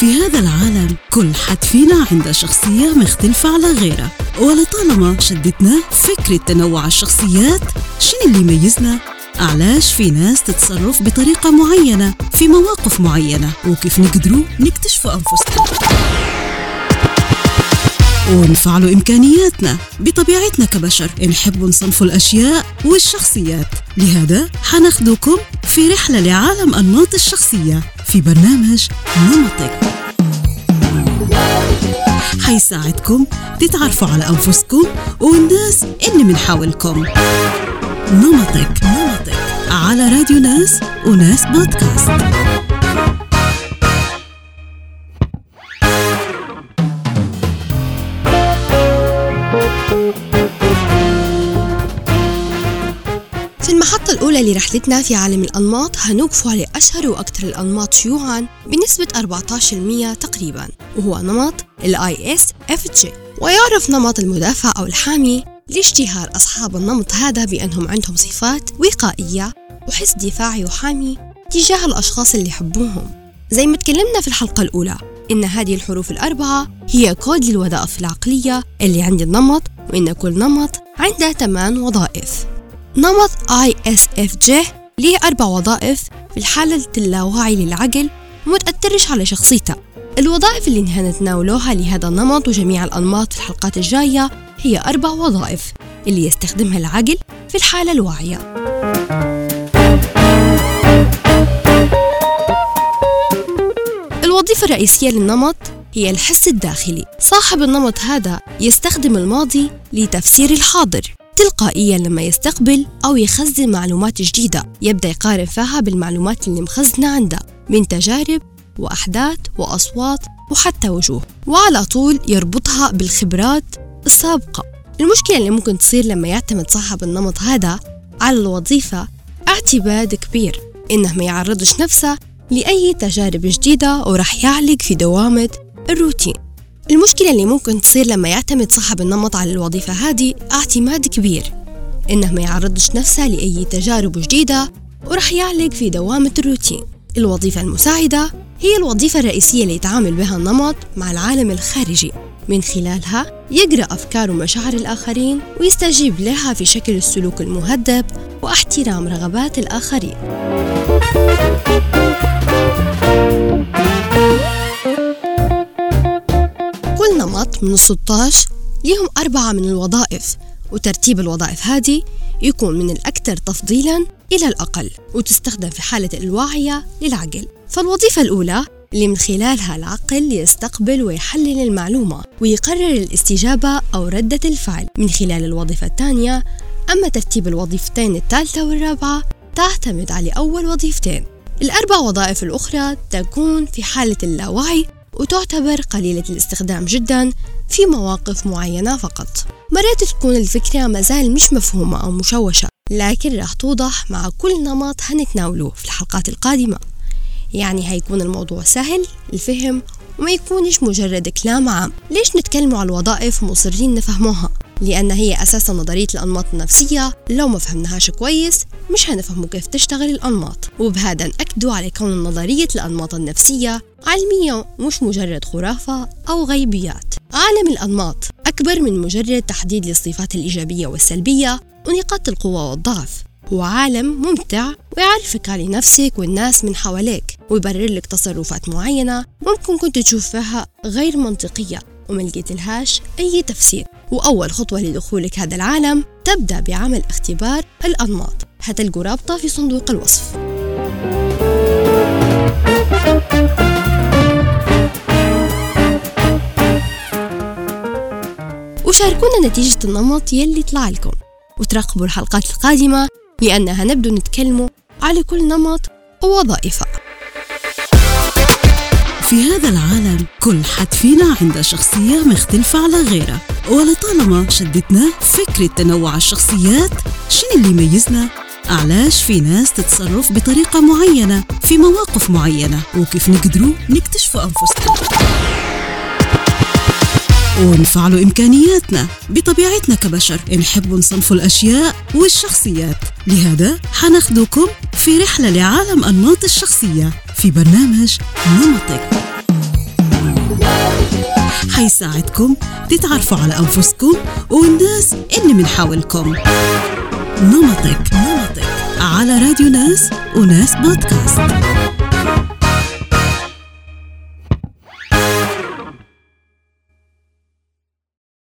في هذا العالم كل حد فينا عنده شخصية مختلفة على غيره. ولطالما شدتنا فكرة تنوع الشخصيات شنو اللي يميزنا؟ علاش في ناس تتصرف بطريقة معينة في مواقف معينة؟ وكيف نقدروا نكتشفوا أنفسنا؟ ونفعلوا إمكانياتنا بطبيعتنا كبشر. نحب نصنف الأشياء والشخصيات. لهذا حناخدكم في رحلة لعالم أنماط الشخصية. في برنامج نمطك. حيساعدكم تتعرفوا على أنفسكم والناس اللي من حولكم. نمطك نمطك. على راديو ناس وناس بودكاست. الأولى لرحلتنا في عالم الأنماط هنوقف على أشهر وأكثر الأنماط شيوعاً بنسبة 14% تقريباً وهو نمط ال ISFJ ويعرف نمط المدافع أو الحامي لاشتهار أصحاب النمط هذا بأنهم عندهم صفات وقائية وحس دفاعي وحامي تجاه الأشخاص اللي يحبوهم. زي ما تكلمنا في الحلقة الأولى إن هذه الحروف الأربعة هي كود للوظائف العقلية اللي عند النمط وإن كل نمط عنده ثمان وظائف. نمط ISFJ ليه أربع وظائف في الحالة اللاواعي للعقل ومتأثرش على شخصيته. الوظائف اللي هنتناولوها لهذا النمط وجميع الأنماط في الحلقات الجاية هي أربع وظائف اللي يستخدمها العقل في الحالة الواعية. الوظيفة الرئيسية للنمط هي الحس الداخلي. صاحب النمط هذا يستخدم الماضي لتفسير الحاضر. تلقائيا لما يستقبل أو يخزن معلومات جديدة. يبدأ يقارن فيها بالمعلومات اللي مخزنة عنده من تجارب وأحداث وأصوات وحتى وجوه وعلى طول يربطها بالخبرات السابقة. المشكلة اللي ممكن تصير لما يعتمد صاحب النمط هذا على الوظيفة اعتماد كبير. إنه ما يعرضش نفسه لأي تجارب جديدة ورح يعلق في دوامة الروتين. المشكلة اللي ممكن تصير لما يعتمد صاحب النمط على الوظيفة هذه اعتماد كبير إنه ما يعرضش نفسه لأي تجارب جديدة ورح يعلق في دوامة الروتين. الوظيفة المساعدة هي الوظيفة الرئيسية اللي يتعامل بها النمط مع العالم الخارجي. من خلالها يقرأ أفكار ومشاعر الآخرين ويستجيب لها في شكل السلوك المهذب واحترام رغبات الآخرين. نمط من ال 16 لهم أربعة من الوظائف وترتيب الوظائف هذه يكون من الأكثر تفضيلاً إلى الأقل وتستخدم في حالة الواعية للعقل. فالوظيفة الأولى اللي من خلالها العقل يستقبل ويحلل المعلومة ويقرر الاستجابة أو ردة الفعل. من خلال الوظيفة الثانية أما ترتيب الوظيفتين الثالثة والرابعة تعتمد على أول وظيفتين. الأربع وظائف الأخرى تكون في حالة اللاوعي وتعتبر قليلة الاستخدام جدا في مواقف معينة فقط. مرات تكون الفكرة مازال مش مفهومة أو مشوشة لكن راح توضح مع كل نمط هنتناوله في الحلقات القادمة. يعني هيكون الموضوع سهل الفهم وما يكونش مجرد كلام عام. ليش نتكلم على الوظائف ومصرين نفهموها؟ لأن هي أساسا نظرية الأنماط النفسية. لو ما فهمناهاش كويس مش هنفهموا كيف تشتغل الأنماط. وبهذا نأكدوا على كون نظرية الأنماط النفسية علمية مش مجرد خرافة أو غيبيات. عالم الأنماط أكبر من مجرد تحديد للصفات الإيجابية والسلبية ونقاط القوة والضعف. هو عالم ممتع ويعرفك على نفسك والناس من حواليك ويبرر لك تصرفات معينة ممكن كنت تشوف فيها غير منطقية. وما لقيتلهاش أي تفسير. وأول خطوة لدخولك هذا العالم تبدأ بعمل اختبار الأنماط. هتلقوا رابطة في صندوق الوصف. وشاركونا نتيجة النمط يلي طلع لكم. وتراقبوا الحلقات القادمة لأنها نبدو نتكلموا على كل نمط ووظائفه. في هذا العالم كل حد فينا عنده شخصية مختلفة على غيره. ولطالما شدتنا فكرة تنوع الشخصيات شنو اللي يميزنا؟ علاش في ناس تتصرف بطريقة معينة في مواقف معينة؟ وكيف نقدروا نكتشفوا أنفسنا؟ ونفعلوا إمكانياتنا بطبيعتنا كبشر. نحب نصنف الأشياء والشخصيات. لهذا حناخدكم في رحلة لعالم أنماط الشخصية. في برنامج نمطك. حيساعدكم تتعرفوا على أنفسكم والناس اللي من حولكم. نمطك نمطك. على راديو ناس وناس بودكاست.